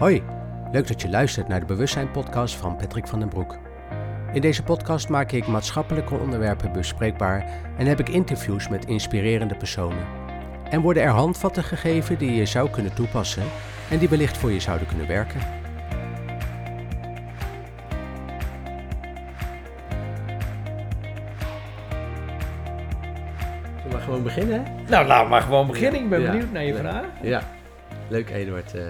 Hoi, leuk dat je luistert naar de Bewustzijn podcast van Patrick van den Broek. In deze podcast maak ik maatschappelijke onderwerpen bespreekbaar en heb ik interviews met inspirerende personen. En worden er handvatten gegeven die je zou kunnen toepassen en die wellicht voor je zouden kunnen werken. Zullen we gewoon beginnen? Nou, laten we maar gewoon beginnen. Ik ben Ja. benieuwd naar je vraag. Ja, leuk Eduard eh,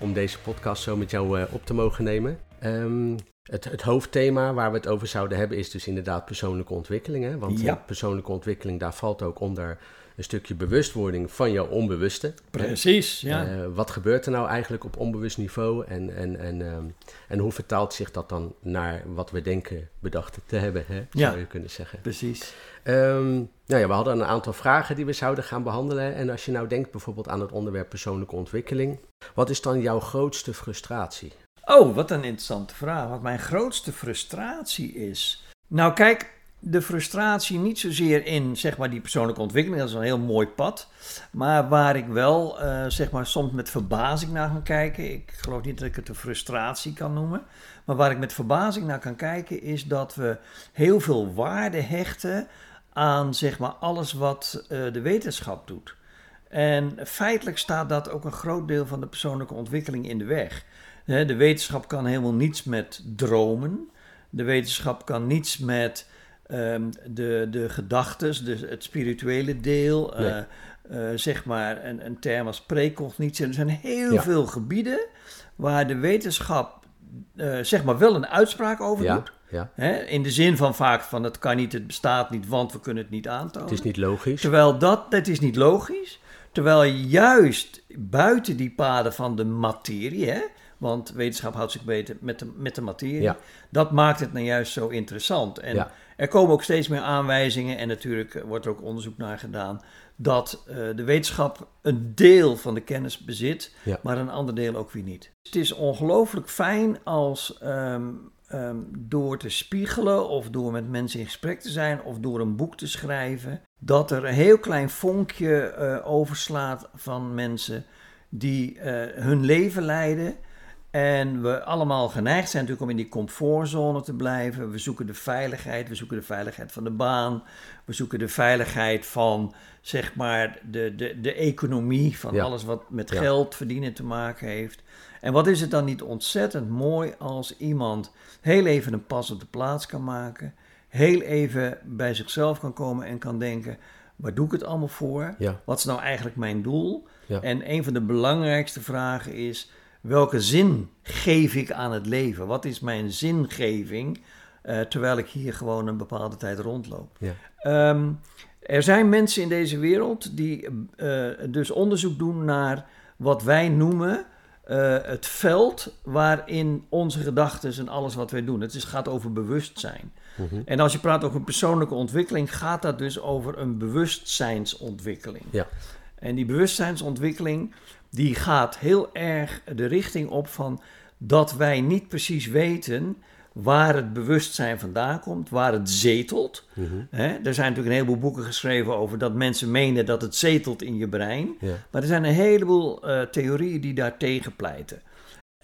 om deze podcast zo met jou eh, op te mogen nemen. Ehm, het, het hoofdthema waar we het over zouden hebben is dus inderdaad persoonlijke ontwikkeling. Hè? Want Ja. eh, persoonlijke ontwikkeling, daar valt ook onder een stukje bewustwording van jouw onbewuste. Precies, ja. Eh, wat gebeurt er nou eigenlijk op onbewust niveau en, en, en, ehm, en hoe vertaalt zich dat dan naar wat we denken bedacht te hebben, hè? zou Ja. je kunnen zeggen. Precies. Ehm, nou ja, we hadden een aantal vragen die we zouden gaan behandelen. En als je nou denkt bijvoorbeeld aan het onderwerp persoonlijke ontwikkeling, wat is dan jouw grootste frustratie? Oh, wat een interessante vraag. Wat mijn grootste frustratie is. Nou, kijk, de frustratie niet zozeer in zeg maar die persoonlijke ontwikkeling, dat is een heel mooi pad. Maar waar ik wel eh, zeg maar soms met verbazing naar kan kijken. Ik geloof niet dat ik het een frustratie kan noemen. Maar waar ik met verbazing naar kan kijken is dat we heel veel waarde hechten aan zeg maar alles wat eh, de wetenschap doet. En feitelijk staat dat ook een groot deel van de persoonlijke ontwikkeling in de weg. De wetenschap kan helemaal niets met dromen. De wetenschap kan niets met ehm, de, de gedachtes, dus het spirituele deel. Nee. eh, eh, zeg maar een, een term als precognitie. Er zijn heel Ja. veel gebieden waar de wetenschap eh, zeg maar wel een uitspraak over Ja, doet. ja. Hè? In de zin van vaak van het kan niet, het bestaat niet, want we kunnen het niet aantonen. Het is niet logisch. Terwijl dat, dat is niet logisch. Terwijl juist buiten die paden van de materie, hè, want wetenschap houdt zich beter met de, met de materie, Ja. dat maakt het nou juist zo interessant. En Ja. Er komen ook steeds meer aanwijzingen en natuurlijk eh, wordt er ook onderzoek naar gedaan dat eh, de wetenschap een deel van de kennis bezit, Ja. maar een ander deel ook weer niet. Het is ongelooflijk fijn als ehm, ehm, door te spiegelen of door met mensen in gesprek te zijn of door een boek te schrijven, dat er een heel klein vonkje eh, overslaat van mensen die hun leven leiden. En we allemaal geneigd zijn natuurlijk om in die comfortzone te blijven. We zoeken de veiligheid, we zoeken de veiligheid van de baan. We zoeken de veiligheid van, zeg maar, de, de, de economie, van Ja. alles wat met Ja. geld verdienen te maken heeft. En wat is het dan niet ontzettend mooi als iemand heel even een pas op de plaats kan maken. Heel even bij zichzelf kan komen en kan denken, waar doe ik het allemaal voor? Ja, Wat is nou eigenlijk mijn doel? En een van de belangrijkste vragen is: welke zin geef ik aan het leven? Wat is mijn zingeving eh, terwijl ik hier gewoon een bepaalde tijd rondloop? ja, Ehm, er zijn mensen in deze wereld die eh, dus onderzoek doen naar wat wij noemen eh, het veld waarin onze gedachten en alles wat wij doen. Het is, gaat over bewustzijn. mhm, En als je praat over persoonlijke ontwikkeling, gaat dat dus over een bewustzijnsontwikkeling. ja, En die bewustzijnsontwikkeling, die gaat heel erg de richting op van dat wij niet precies weten waar het bewustzijn vandaan komt, waar het zetelt. mhm? Er zijn natuurlijk een heleboel boeken geschreven over dat mensen menen dat het zetelt in je brein. ja, Maar er zijn een heleboel eh, theorieën die daar tegen pleiten.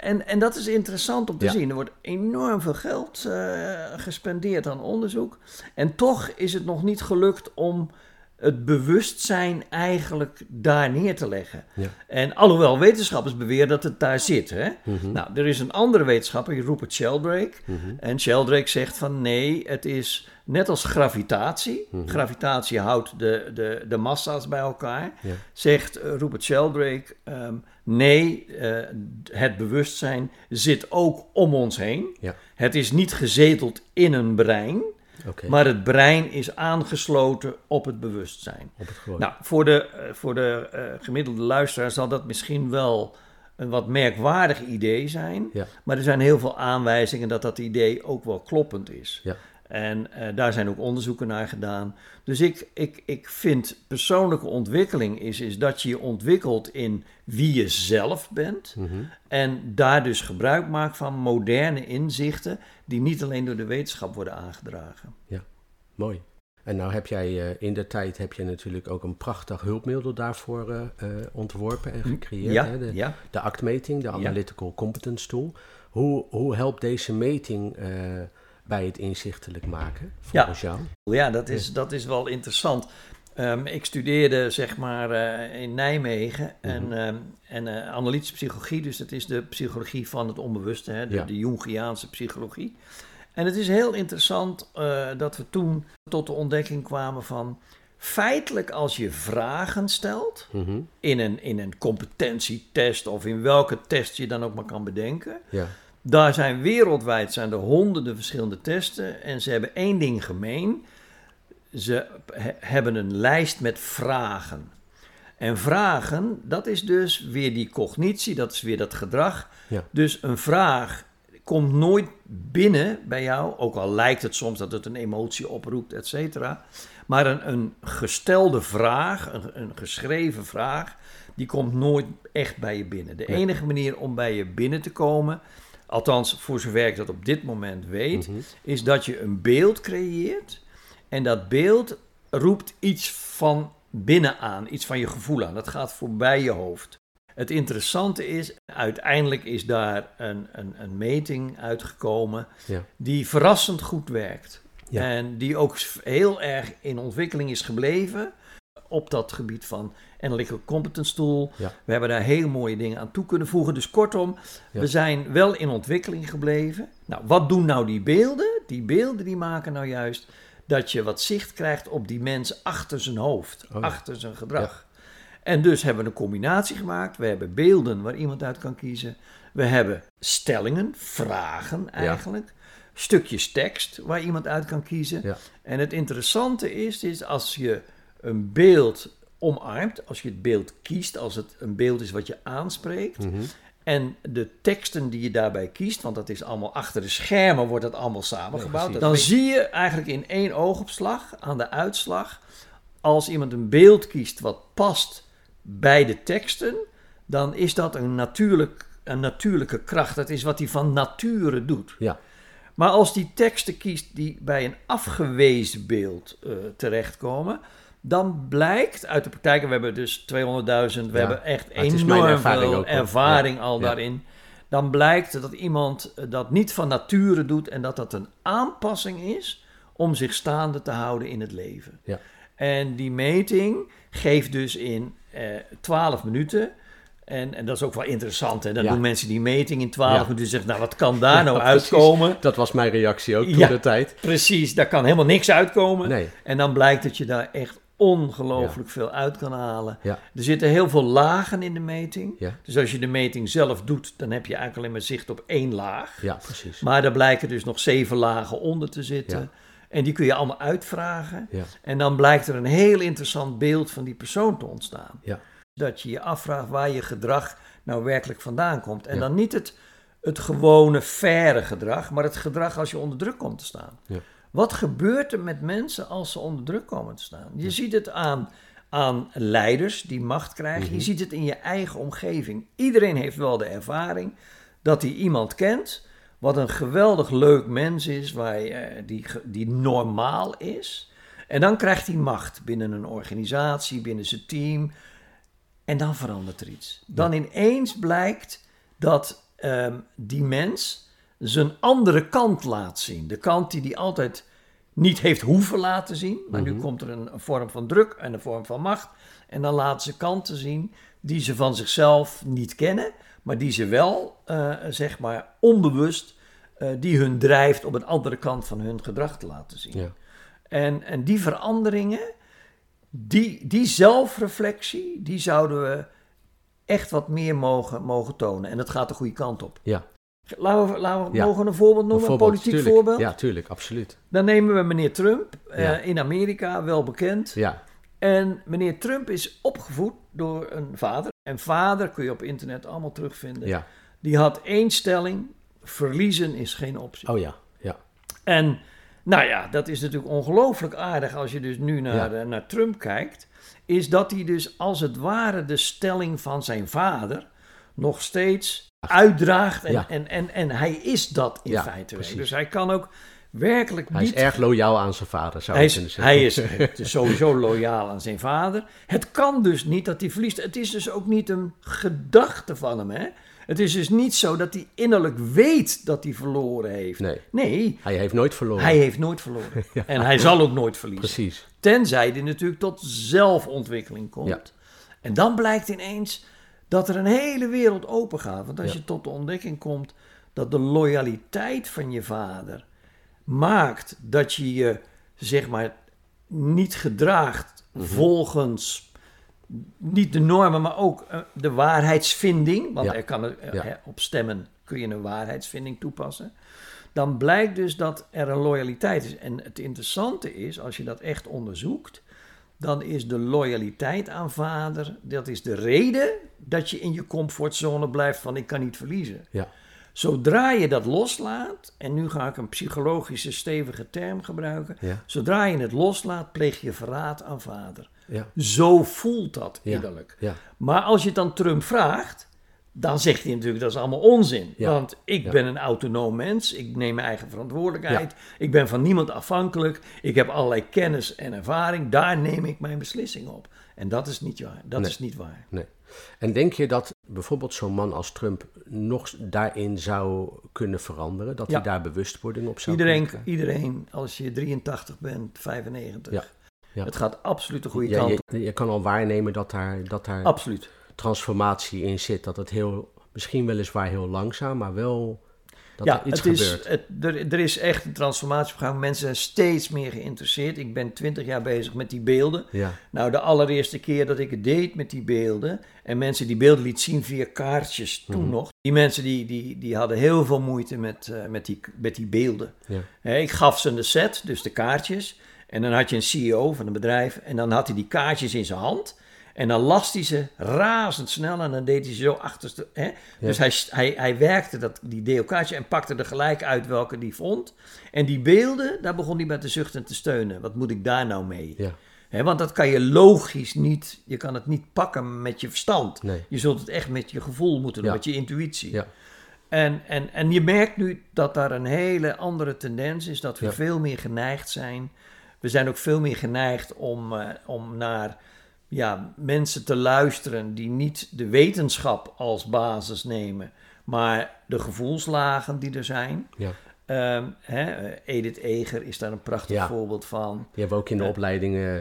En, en dat is interessant om te Ja. zien. Er wordt enorm veel geld eh, gespendeerd aan onderzoek. En toch is het nog niet gelukt om het bewustzijn eigenlijk daar neer te leggen. Ja. En alhoewel wetenschappers beweren dat het daar zit. Hè? mhm, Nou, er is een andere wetenschapper, Rupert Sheldrake. mhm, En Sheldrake zegt van nee, het is net als gravitatie. Mhm. Gravitatie houdt de, de, de massa's bij elkaar. Ja. Zegt eh, Rupert Sheldrake, ehm, nee, eh, het bewustzijn zit ook om ons heen. Ja. Het is niet gezeteld in een brein, maar het brein is aangesloten op het bewustzijn. op het. Nou, voor de, eh, voor de eh, gemiddelde luisteraar zal dat misschien wel een wat merkwaardig idee zijn. Ja. Maar er zijn heel veel aanwijzingen dat dat idee ook wel kloppend is. Ja. En eh, daar zijn ook onderzoeken naar gedaan. Dus ik, ik, ik vind persoonlijke ontwikkeling is, is dat je je ontwikkelt in wie je zelf bent. Mhm, En daar dus gebruik maakt van moderne inzichten die niet alleen door de wetenschap worden aangedragen. Mooi. En nou heb jij uh, in de tijd heb je natuurlijk ook een prachtig hulpmiddel daarvoor uh, ontworpen en gecreëerd. Ja, hè? De, ja. de ACT-meting, de Analytical Competence Tool. Hoe, hoe helpt deze meting bij het inzichtelijk maken, volgens ja. jou? Ja, dat is, dat is wel interessant. Um, ik studeerde zeg maar uh, in Nijmegen en, mm -hmm. um, en uh, analytische psychologie, dus dat is de psychologie van het onbewuste, hè, de, Ja. de Jungiaanse psychologie. En het is heel interessant uh, dat we toen tot de ontdekking kwamen van feitelijk als je vragen stelt Mhm. in een, in een competentietest of in welke test je dan ook maar kan bedenken, Ja. Daar zijn wereldwijd zijn er honderden verschillende testen en ze hebben één ding gemeen. Ze he- hebben een lijst met vragen. En vragen, dat is dus weer die cognitie, dat is weer dat gedrag. Ja. Dus een vraag komt nooit binnen bij jou, ook al lijkt het soms dat het een emotie oproept, et cetera. Maar een, een gestelde vraag, een, een geschreven vraag, die komt nooit echt bij je binnen. De enige manier om bij je binnen te komen, althans voor zover ik dat op dit moment weet, Mhm. is dat je een beeld creëert. En dat beeld roept iets van binnen aan, iets van je gevoel aan. Dat gaat voorbij je hoofd. Het interessante is, uiteindelijk is daar een, een, een meting uitgekomen Ja. die verrassend goed werkt. Ja. En die ook heel erg in ontwikkeling is gebleven op dat gebied van Analytical Competence Tool. Ja. We hebben daar heel mooie dingen aan toe kunnen voegen. Dus kortom, Ja. we zijn wel in ontwikkeling gebleven. Nou, wat doen nou die beelden? Die beelden die maken nou juist dat je wat zicht krijgt op die mens achter zijn hoofd, Oh achter zijn gedrag. En dus hebben we een combinatie gemaakt. We hebben beelden waar iemand uit kan kiezen. We hebben stellingen, vragen eigenlijk. Stukjes tekst waar iemand uit kan kiezen. Ja. En het interessante is, is als je een beeld omarmt, als je het beeld kiest, als het een beeld is wat je aanspreekt. Mhm. En de teksten die je daarbij kiest, want dat is allemaal achter de schermen, wordt dat allemaal samengebouwd. dan zie je eigenlijk in één oogopslag aan de uitslag, als iemand een beeld kiest wat past bij de teksten, dan is dat een, natuurlijk, een natuurlijke kracht. Dat is wat hij van nature doet. Ja. Maar als die teksten kiest die bij een afgewezen beeld eh, terechtkomen, dan blijkt uit de praktijk, en we hebben dus 200.000, we Ja, hebben echt enorm ervaring veel ervaring al ja. daarin. Dan blijkt dat iemand eh, dat niet van nature doet en dat dat een aanpassing is om zich staande te houden in het leven. Ja. En die meting geeft dus in eh 12 minuten. En, en dat is ook wel interessant. Hè? Dan Ja. doen mensen die meting in 12 Ja. minuten en zeggen, nou wat kan daar nou precies. uitkomen? Dat was mijn reactie ook toen de tijd. Precies, daar kan helemaal niks uitkomen. Nee. En dan blijkt dat je daar echt ongelooflijk veel uit kan halen. Ja. Er zitten heel veel lagen in de meting. Ja. Dus als je de meting zelf doet, dan heb je eigenlijk alleen maar zicht op één laag. Ja, precies. Maar daar blijken dus nog zeven lagen onder te zitten. En die kun je allemaal uitvragen. En dan blijkt er een heel interessant beeld van die persoon te ontstaan. Dat je je afvraagt waar je gedrag nou werkelijk vandaan komt. En dan niet het, het gewone faire gedrag, maar het gedrag als je onder druk komt te staan. Ja. Wat gebeurt er met mensen als ze onder druk komen te staan? Je ziet het aan, aan leiders die macht krijgen. Mhm. Je ziet het in je eigen omgeving. Iedereen heeft wel de ervaring dat hij iemand kent. Wat een geweldig leuk mens is, waar, je, eh, die, die normaal is. En dan krijgt hij macht binnen een organisatie, binnen zijn team. En dan verandert er iets. Dan ineens blijkt dat ehm, die mens zijn andere kant laat zien. De kant die hij altijd niet heeft hoeven laten zien. Maar nu Mhm. komt er een, een vorm van druk en een vorm van macht. En dan laten ze kanten zien die ze van zichzelf niet kennen. Maar die ze wel, eh, zeg maar, onbewust, eh, die hun drijft op een andere kant van hun gedrag te laten zien. Ja. En, en die veranderingen, die, die zelfreflectie, die zouden we echt wat meer mogen, mogen tonen. En dat gaat de goede kant op. Ja. Laten we, laten we Ja. mogen een voorbeeld noemen, een politiek tuurlijk. voorbeeld. Ja, tuurlijk, absoluut. Dan nemen we meneer Trump, eh, in Amerika, wel bekend. Ja, En meneer Trump is opgevoed door een vader. En vader kun je op internet allemaal terugvinden. ja. Die had één stelling, verliezen is geen optie. Oh ja, ja. En nou ja, dat is natuurlijk ongelooflijk aardig als je dus nu naar, Ja. eh, naar Trump kijkt. Is dat hij dus als het ware de stelling van zijn vader nog steeds uitdraagt. En, Ja. en, en, en hij is dat in Ja, feite. Dus hij kan ook werkelijk Hij niet... is erg loyaal aan zijn vader, zou Hij kunnen zeggen. hij is dus sowieso loyaal aan zijn vader. Het kan dus niet dat hij verliest. Het is dus ook niet een gedachte van hem. Hè? Het is dus niet zo dat hij innerlijk weet dat hij verloren heeft. Nee. Nee, Hij heeft nooit verloren. hij heeft nooit verloren. En hij zal ook nooit verliezen. Precies. Tenzij hij natuurlijk tot zelfontwikkeling komt. Ja. En dan blijkt ineens dat er een hele wereld open gaat. Want als Ja. je tot de ontdekking komt dat de loyaliteit van je vader maakt dat je je, zeg maar, niet gedraagt Mhm. volgens niet de normen, maar ook eh, de waarheidsvinding. Want Ja. er kan er, eh, Ja. hè, op stemmen kun je een waarheidsvinding toepassen. Dan blijkt dus dat er een loyaliteit is. En het interessante is, als je dat echt onderzoekt, dan is de loyaliteit aan vader, dat is de reden dat je in je comfortzone blijft van ik kan niet verliezen. Ja. Zodra je dat loslaat, en nu ga ik een psychologische stevige term gebruiken, Ja. zodra je het loslaat, pleeg je verraad aan vader. Ja. Zo voelt dat innerlijk. Ja. Maar als je het dan Trump vraagt, dan zegt hij natuurlijk dat is allemaal onzin. Ja. Want ik Ja. ben een autonoom mens, ik neem mijn eigen verantwoordelijkheid, ik ben van niemand afhankelijk, ik heb allerlei kennis en ervaring, daar neem ik mijn beslissing op. En dat is niet waar. Dat Nee. is niet waar. Nee. En denk je dat bijvoorbeeld zo'n man als Trump nog daarin zou kunnen veranderen? Dat hij daar bewustwording op zou Iedereen, kunnen iedereen, als je 83 bent, 95, Ja. Het gaat absoluut de goede kant op. je, je kan al waarnemen dat daar, dat daar Absoluut. Transformatie in zit. Dat het heel, misschien weliswaar heel langzaam, maar wel dat ja, er iets het is, gebeurt. het, er, er is echt een transformatie op gang. Mensen zijn steeds meer geïnteresseerd. Ik ben 20 jaar bezig met die beelden. Ja, Nou, de allereerste keer dat ik het deed met die beelden en mensen die beelden liet zien via kaartjes toen Mhm. nog. Die mensen die, die, die hadden heel veel moeite met, eh, met, die, met die beelden. ja, ik gaf ze de set, dus de kaartjes. En dan had je een CEO van een bedrijf en dan had hij die kaartjes in zijn hand. En dan las hij ze razendsnel en dan deed hij ze zo achterste. Hè? Dus hij, hij, hij werkte dat, die DO-kaartje en pakte er gelijk uit welke die vond. En die beelden, daar begon hij met te zuchten en te steunen. Wat moet ik daar nou mee? ja, Hè, want dat kan je logisch niet, je kan het niet pakken met je verstand. nee, Je zult het echt met je gevoel moeten doen, Ja. met je intuïtie. ja, En, en, en je merkt nu dat daar een hele andere tendens is, dat we veel meer geneigd zijn. We zijn ook veel meer geneigd om, eh, om naar ja, mensen te luisteren die niet de wetenschap als basis nemen, maar de gevoelslagen die er zijn. ja. Ehm, hè, eh, Edith Eger is daar een prachtig Ja. voorbeeld van. Die hebben we ook in de Ja. opleiding eh,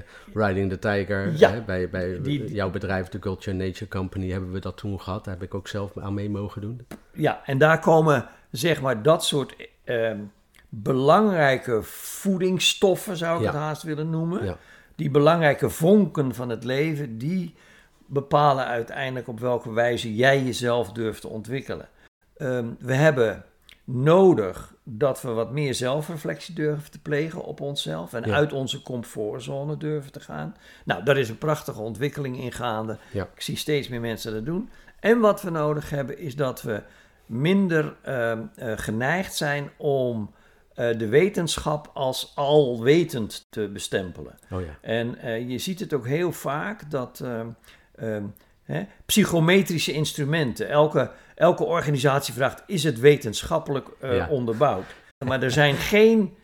Riding the Tiger. Ja. Hè, bij bij Die- jouw bedrijf, de Culture Nature Company, hebben we dat toen gehad. Daar heb ik ook zelf aan mee mogen doen. Ja, en daar komen zeg maar dat soort ehm, belangrijke voedingsstoffen, zou ik Ja. het haast willen noemen. Die belangrijke vonken van het leven, die bepalen uiteindelijk op welke wijze jij jezelf durft te ontwikkelen. Ehm, we hebben nodig dat we wat meer zelfreflectie durven te plegen op onszelf en Ja. uit onze comfortzone durven te gaan. Nou, daar is een prachtige ontwikkeling in gaande. Ja. Ik zie steeds meer mensen dat doen. En wat we nodig hebben is dat we minder ehm, eh, geneigd zijn om eh, de wetenschap als alwetend te bestempelen. oh ja, En eh, je ziet het ook heel vaak dat ehm, ehm, hè, psychometrische instrumenten, elke, elke organisatie vraagt, is het wetenschappelijk eh, Ja. onderbouwd? Maar er zijn geen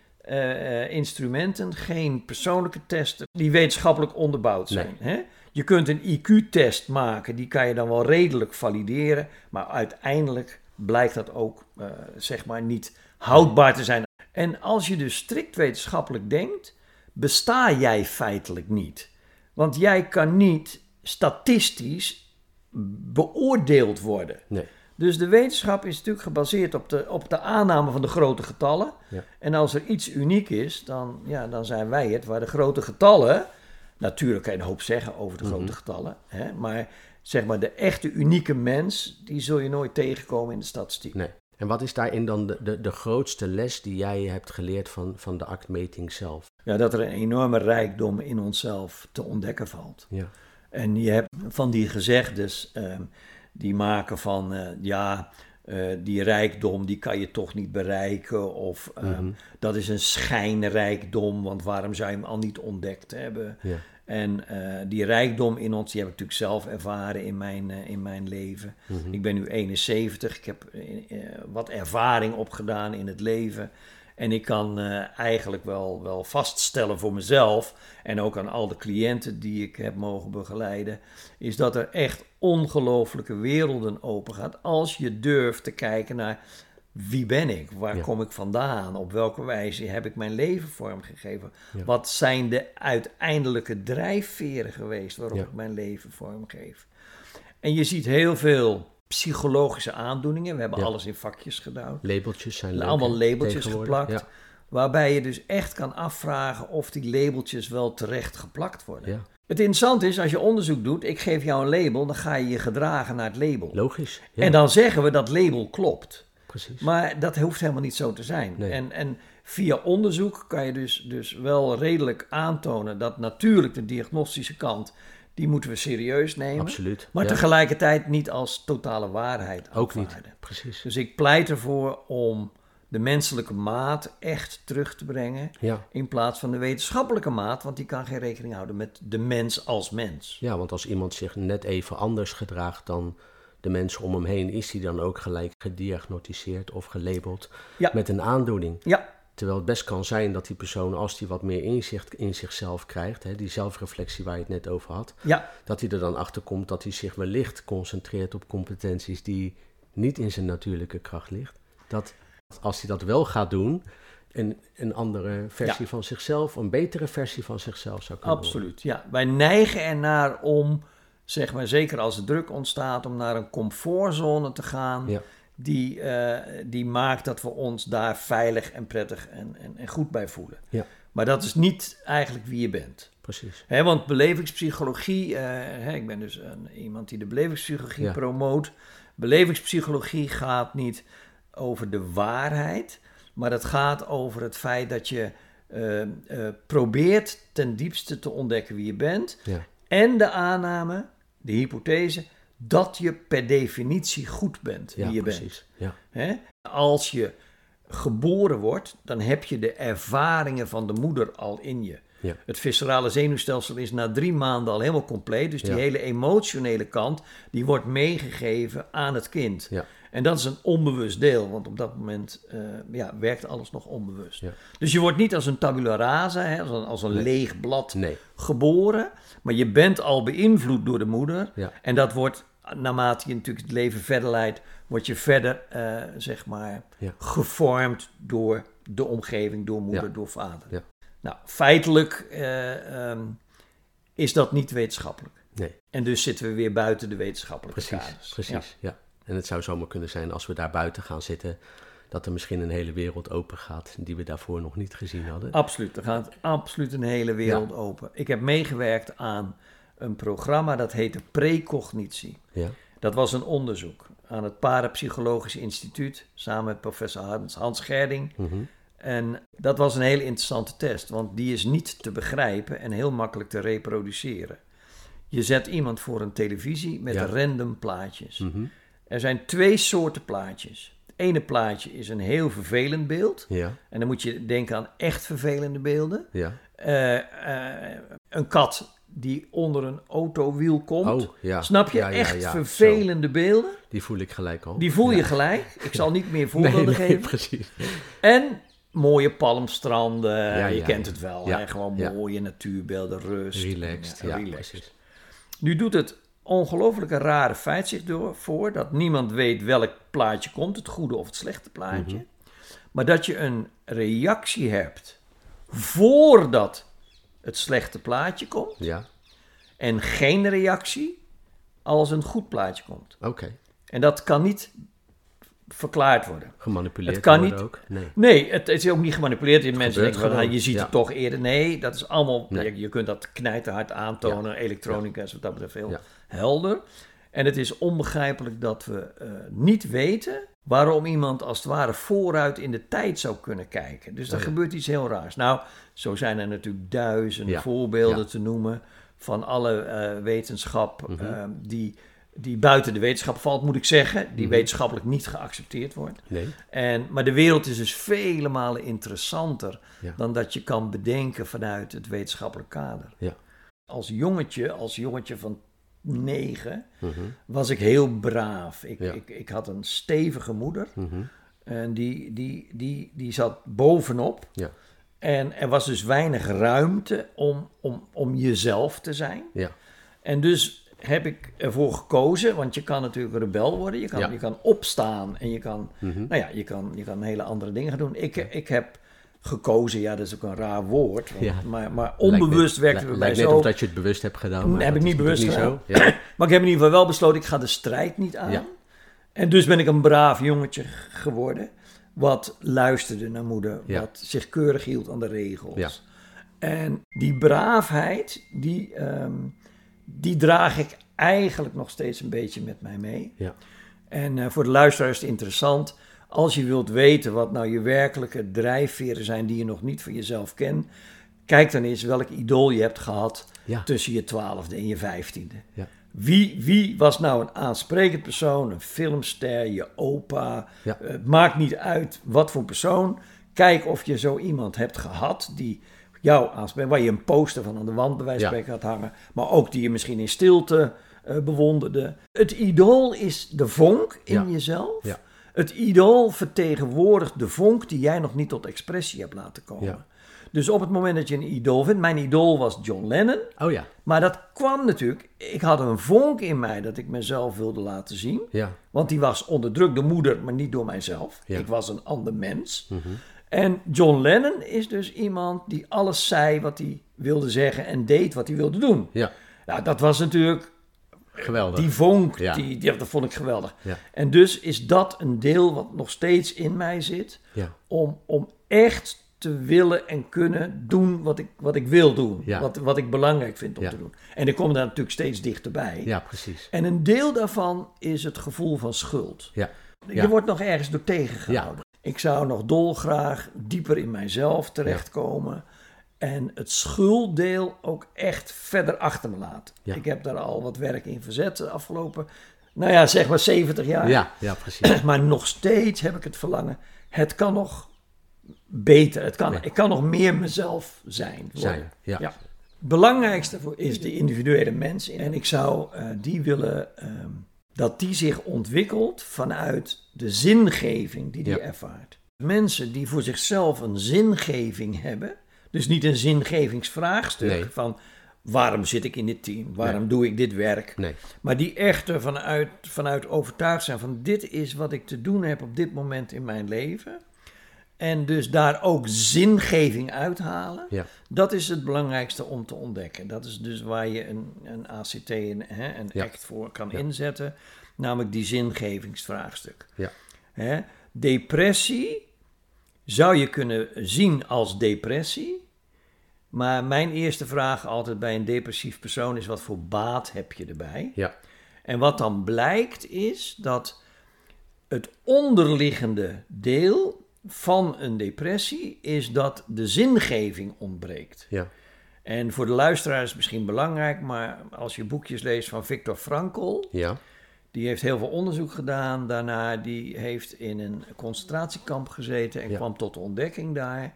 instrumenten, geen persoonlijke testen die wetenschappelijk onderbouwd zijn. Hè? Je kunt een IQ-test maken, die kan je dan wel redelijk valideren, maar uiteindelijk blijkt dat ook zeg maar niet houdbaar te zijn. En als je dus strikt wetenschappelijk denkt, besta jij feitelijk niet. Want jij kan niet statistisch beoordeeld worden. nee, Dus de wetenschap is natuurlijk gebaseerd op de, op de aanname van de grote getallen. Ja. En als er iets uniek is, dan, ja, dan zijn wij het waar de grote getallen. Natuurlijk kan je een hoop zeggen over de grote Mhm. getallen. Hè, maar zeg maar, de echte unieke mens, die zul je nooit tegenkomen in de statistiek. nee. En wat is daarin dan de, de, de grootste les die jij hebt geleerd van, van de actmeting zelf? Ja, dat er een enorme rijkdom in onszelf te ontdekken valt. Ja, En je hebt van die gezegdes ehm, die maken van eh, ja, eh, die rijkdom die kan je toch niet bereiken. Of ehm, Mhm. dat is een schijnrijkdom, want waarom zou je hem al niet ontdekt hebben? ja, En eh, die rijkdom in ons, die heb ik natuurlijk zelf ervaren in mijn, eh, in mijn leven. mhm. Ik ben nu 71, ik heb eh, wat ervaring opgedaan in het leven. En ik kan eigenlijk wel, wel vaststellen voor mezelf en ook aan al de cliënten die ik heb mogen begeleiden, is dat er echt ongelooflijke werelden open gaat als je durft te kijken naar wie ben ik, waar Ja. kom ik vandaan, op welke wijze heb ik mijn leven vormgegeven, Ja. wat zijn de uiteindelijke drijfveren geweest waarop Ja. ik mijn leven vormgeef. En je ziet heel veel psychologische aandoeningen. We hebben alles in vakjes gedaan. Labeltjes zijn leuk, Allemaal labeltjes geplakt. Waarbij je dus echt kan afvragen of die labeltjes wel terecht geplakt worden. Het interessante is, als je onderzoek doet, ik geef jou een label, dan ga je je gedragen naar het label. logisch. En dan zeggen we dat label klopt. Precies. Maar dat hoeft helemaal niet zo te zijn. Nee. En, en via onderzoek kan je dus, dus wel redelijk aantonen dat natuurlijk de diagnostische kant, die moeten we serieus nemen. Absoluut. Maar ja. tegelijkertijd niet als totale waarheid Ook niet, precies. Dus ik pleit ervoor om de menselijke maat echt terug te brengen. Ja. In plaats van de wetenschappelijke maat, want die kan geen rekening houden met de mens als mens. ja, want als iemand zich net even anders gedraagt dan de mensen om hem heen, is hij dan ook gelijk gediagnosticeerd of gelabeld Ja. met een aandoening. Ja, Terwijl het best kan zijn dat die persoon, als hij wat meer inzicht in zichzelf krijgt, hè, die zelfreflectie waar je het net over had, ja, dat hij er dan achter komt dat hij zich wellicht concentreert op competenties die niet in zijn natuurlijke kracht ligt. Dat als hij dat wel gaat doen, een, een andere versie van zichzelf, een betere versie van zichzelf zou kunnen worden. absoluut. Ja, wij neigen ernaar om, zeg maar, zeker als er druk ontstaat, om naar een comfortzone te gaan. Ja. Die, eh, die maakt dat we ons daar veilig en prettig en, en, en goed bij voelen. Ja. Maar dat is niet eigenlijk wie je bent. Precies. Hè, want belevingspsychologie, eh, hè, ik ben dus een, iemand die de belevingspsychologie Ja. promoot. Belevingspsychologie gaat niet over de waarheid, maar het gaat over het feit dat je eh, eh, probeert ten diepste te ontdekken wie je bent. Ja. En de aanname, de hypothese, dat je per definitie goed bent Ja, wie je bent. Ja. Hè? Als je geboren wordt, dan heb je de ervaringen van de moeder al in je. Ja. Het viscerale zenuwstelsel is na drie maanden al helemaal compleet. Dus die hele emotionele kant, die wordt meegegeven aan het kind. En dat is een onbewust deel, want op dat moment eh, ja, werkt alles nog onbewust. Ja. Dus je wordt niet als een tabula rasa, hè, als een, als een Nee. leeg blad Nee. geboren, maar je bent al beïnvloed door de moeder. Ja. En dat wordt, naarmate je natuurlijk het leven verder leidt, word je verder, eh, zeg maar, Ja. gevormd door de omgeving, door moeder, door vader. Ja. Nou, feitelijk eh, ehm, is dat niet wetenschappelijk. Nee. En dus zitten we weer buiten de wetenschappelijke Precies, kaders. precies. Ja. En het zou zomaar kunnen zijn als we daar buiten gaan zitten, dat er misschien een hele wereld open gaat die we daarvoor nog niet gezien hadden. Absoluut. Er gaat absoluut een hele wereld open. Ik heb meegewerkt aan een programma dat heette Precognitie. Ja, Dat was een onderzoek aan het Parapsychologisch Instituut samen met professor Hans, Hans Gerding. Mhm. En dat was een hele interessante test, want die is niet te begrijpen en heel makkelijk te reproduceren. Je zet iemand voor een televisie met Ja. random plaatjes. Mhm. Er zijn twee soorten plaatjes. Het ene plaatje is een heel vervelend beeld. ja, En dan moet je denken aan echt vervelende beelden. ja. Eh, eh, een kat die onder een autowiel komt. Oh, ja. Snap je? Ja, ja, echt vervelende beelden. Die voel ik gelijk al. Die voel je gelijk. Ik zal niet meer voorbeelden nee, geven. precies. En mooie palmstranden. Je kent het wel. Hè? Gewoon mooie natuurbeelden, rust. Relaxed, ja, relaxed. Nu doet het ongelooflijke rare feit zich door, voor dat niemand weet welk plaatje komt, het goede of het slechte plaatje. Mhm. Maar dat je een reactie hebt voordat het slechte plaatje komt Ja, en geen reactie als een goed plaatje komt. oké. En dat kan niet verklaard worden. Gemanipuleerd Het kan worden niet. ook? Nee. Nee, het, het is ook niet gemanipuleerd. Mensen gebeurt denken, van, ah, je ziet ja. het toch eerder. Nee, dat is allemaal... Nee. Je, je kunt dat knijterhard aantonen. Elektronica is wat dat betreft heel Ja. Helder. En het is onbegrijpelijk dat we eh, niet weten waarom iemand als het ware vooruit in de tijd zou kunnen kijken. Dus er Ja. gebeurt iets heel raars. Nou, zo zijn er natuurlijk duizenden Ja. voorbeelden Ja. te noemen van alle eh, wetenschap Mhm. eh, die, die buiten de wetenschap valt, moet ik zeggen. Die Mhm. wetenschappelijk niet geaccepteerd wordt. Nee? En, maar de wereld is dus vele malen interessanter dan dat je kan bedenken vanuit het wetenschappelijk kader. Ja. Als jongetje, als jongetje van negen, Mhm. was ik heel braaf. Ik, Ja. ik, ik had een stevige moeder. Mhm. En die, die, die, die zat bovenop. Ja. En er was dus weinig ruimte om, om, om jezelf te zijn. Ja. En dus heb ik ervoor gekozen, want je kan natuurlijk rebel worden. Je kan, Ja. je kan opstaan en je kan, Mhm. nou ja, je kan, je kan hele andere dingen gaan doen. Ik, ik heb gekozen, ja, dat is ook een raar woord. want- Ja. maar, maar onbewust werkte het bij Lijkt net zo. of dat je het bewust hebt gedaan. maar Nee, heb ik niet bewust niet zo. Ja. Maar ik heb in ieder geval wel besloten, ik ga de strijd niet aan. Ja. En dus ben ik een braaf jongetje geworden. Wat luisterde naar moeder. Wat zich keurig hield aan de regels. En die braafheid, die, ehm, die draag ik eigenlijk nog steeds een beetje met mij mee. Ja. En eh, voor de luisteraar is het interessant. Als je wilt weten wat nou je werkelijke drijfveren zijn die je nog niet van jezelf kent. Kijk dan eens welk idool je hebt gehad Ja. tussen je twaalfde en je vijftiende. Ja. Wie, wie was nou een aansprekend persoon, een filmster, je opa? Ja. Eh, Het maakt niet uit wat voor persoon. Kijk of je zo iemand hebt gehad die jou aanspreekt, waar je een poster van aan de wand bij wijze van had hangen, maar ook die je misschien in stilte eh, bewonderde. Het idool is de vonk in Ja. jezelf. Het idool vertegenwoordigt de vonk die jij nog niet tot expressie hebt laten komen. Ja. Dus op het moment dat je een idool vindt, mijn idool was John Lennon. Oh ja. Maar dat kwam natuurlijk, ik had een vonk in mij dat ik mezelf wilde laten zien. Ja. Want die was onderdrukt door moeder, maar niet door mijzelf. Ja. Ik was een ander mens. Mhm. En John Lennon is dus iemand die alles zei wat hij wilde zeggen en deed wat hij wilde doen. Ja. Nou, dat was natuurlijk Geweldig. die vonk, Ja. die, die, dat vond ik geweldig. Ja. En dus is dat een deel wat nog steeds in mij zit, Ja. om, om echt te willen en kunnen doen wat ik, wat ik wil doen. Ja. Wat, wat ik belangrijk vind om te doen. En ik kom daar natuurlijk steeds dichterbij. ja, precies. En een deel daarvan is het gevoel van schuld. Ja. Je wordt nog ergens door tegengehouden. Ik zou nog dolgraag dieper in mijzelf terechtkomen. En het schulddeel ook echt verder achter me laten. Ja. Ik heb daar al wat werk in verzet de afgelopen, nou ja, zeg maar 70 jaar. Ja, ja, precies. Maar nog steeds heb ik het verlangen. Het kan nog beter. Het kan, Ja. Ik kan nog meer mezelf zijn. worden. Zijn. Ja. Belangrijkste voor is de individuele mens. En ik zou eh, die willen ehm, dat die zich ontwikkelt vanuit de zingeving die die ervaart. Mensen die voor zichzelf een zingeving hebben, dus niet een zingevingsvraagstuk Nee. van waarom zit ik in dit team, waarom doe ik dit werk, Nee. maar die echt ervan uit, vanuit overtuigd zijn van dit is wat ik te doen heb op dit moment in mijn leven. En dus daar ook zingeving uithalen. Ja. Dat is het belangrijkste om te ontdekken. Dat is dus waar je een, een ACT, een, hè, een Ja. act voor kan Ja. inzetten. Namelijk die zingevingsvraagstuk. Ja. Hè? Depressie zou je kunnen zien als depressie. Maar mijn eerste vraag altijd bij een depressief persoon is: wat voor baat heb je erbij? Ja. En wat dan blijkt is dat het onderliggende deel van een depressie is dat de zingeving ontbreekt. Ja. En voor de luisteraar is het misschien belangrijk, maar als je boekjes leest van Viktor Frankl, Ja. Die heeft heel veel onderzoek gedaan daarna, die heeft in een concentratiekamp gezeten en Ja. kwam tot de ontdekking daar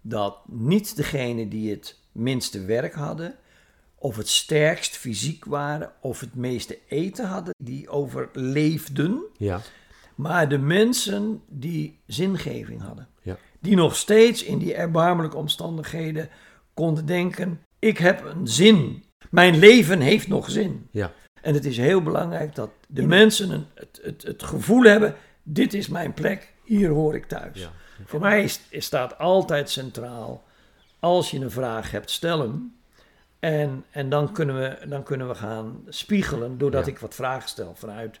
dat niet degenen die het minste werk hadden, of het sterkst fysiek waren, of het meeste eten hadden, die overleefden, Ja. maar de mensen die zingeving hadden. Ja. Die nog steeds in die erbarmelijke omstandigheden konden denken: ik heb een zin. Mijn leven heeft nog zin. Ja. En het is heel belangrijk dat de mensen een, het, het, het gevoel hebben: dit is mijn plek, hier hoor ik thuis. Ja. Voor mij is, is staat altijd centraal: als je een vraag hebt, stel hem. En, en dan, kunnen we, dan kunnen we gaan spiegelen doordat Ja. ik wat vragen stel vanuit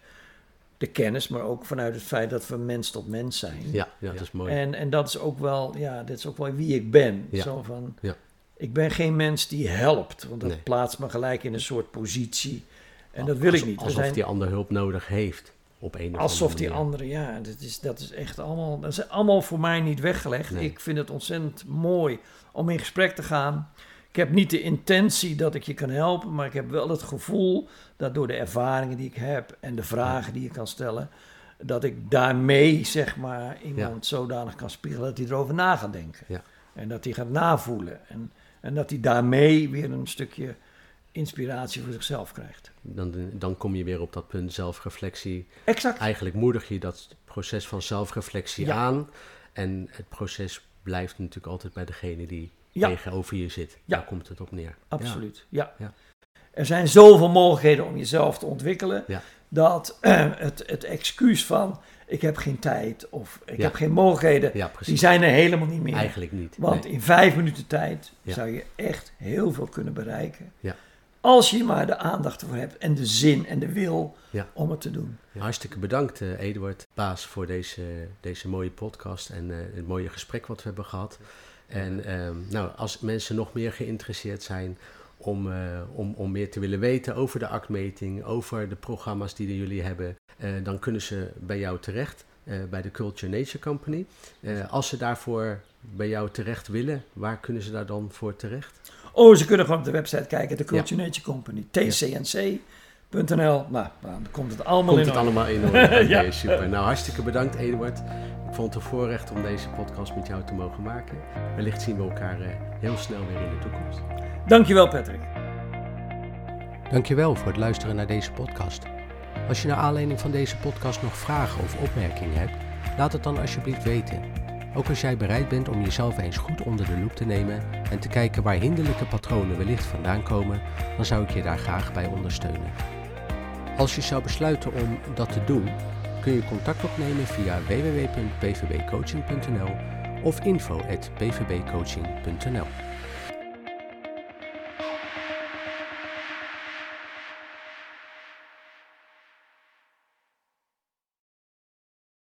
de kennis, maar ook vanuit het feit dat we mens tot mens zijn. Ja. Ja, dat is mooi. En, en dat is ook wel, ja, dit is ook wel wie ik ben. Ja. Zo van, Ja. ik ben geen mens die helpt, want dat Nee. plaatst me gelijk in een soort positie. En dat wil ik niet. We Alsof zijn- die ander hulp nodig heeft. Op een of alsof die andere, ja, dat is, dat is echt allemaal, dat is allemaal voor mij niet weggelegd. Nee. Ik vind het ontzettend mooi om in gesprek te gaan. Ik heb niet de intentie dat ik je kan helpen, maar ik heb wel het gevoel dat door de ervaringen die ik heb en de vragen die je kan stellen, dat ik daarmee, zeg maar, iemand zodanig kan spiegelen dat hij erover na gaat denken. Ja. En dat hij gaat navoelen. En, en dat hij daarmee weer een stukje inspiratie voor zichzelf krijgt. Dan, dan kom je weer op dat punt zelfreflectie. Exact. Eigenlijk moedig je dat proces van zelfreflectie Ja. aan. En het proces blijft natuurlijk altijd bij degene die Ja. tegenover je zit. Ja. Daar komt het op neer. Absoluut, ja. Ja. Er zijn zoveel mogelijkheden om jezelf te ontwikkelen, dat eh, het, het excuus van ik heb geen tijd of ik heb geen mogelijkheden, die zijn er helemaal niet meer. Eigenlijk niet. Want Nee. in vijf minuten tijd zou je echt heel veel kunnen bereiken. Ja. Als je maar de aandacht ervoor hebt en de zin en de wil Ja. om het te doen. Hartstikke bedankt, eh, Eduard Baas, voor deze, deze mooie podcast en eh, het mooie gesprek wat we hebben gehad. En ehm, nou, als mensen nog meer geïnteresseerd zijn om, eh, om, om meer te willen weten over de actmeting, over de programma's die jullie hebben, dan kunnen ze bij jou terecht, bij de Culture Nature Company. Als ze daarvoor bij jou terecht willen, waar kunnen ze daar dan voor terecht? Oh, ze kunnen gewoon op de website kijken, de Culture Nature Company, tcnc.nl. Nou, dan komt het allemaal Komt in het orde. allemaal in orde? Ja. super. Nou, hartstikke bedankt, Eduard. Ik vond het een voorrecht om deze podcast met jou te mogen maken. Wellicht zien we elkaar eh, heel snel weer in de toekomst. Dankjewel Patrick. Dankjewel voor het luisteren naar deze podcast. Als je naar aanleiding van deze podcast nog vragen of opmerkingen hebt, laat het dan alsjeblieft weten. Ook als jij bereid bent om jezelf eens goed onder de loep te nemen en te kijken waar hinderlijke patronen wellicht vandaan komen, dan zou ik je daar graag bij ondersteunen. Als je zou besluiten om dat te doen, kun je contact opnemen via www.pvbcoaching.nl of info.pvbcoaching.nl.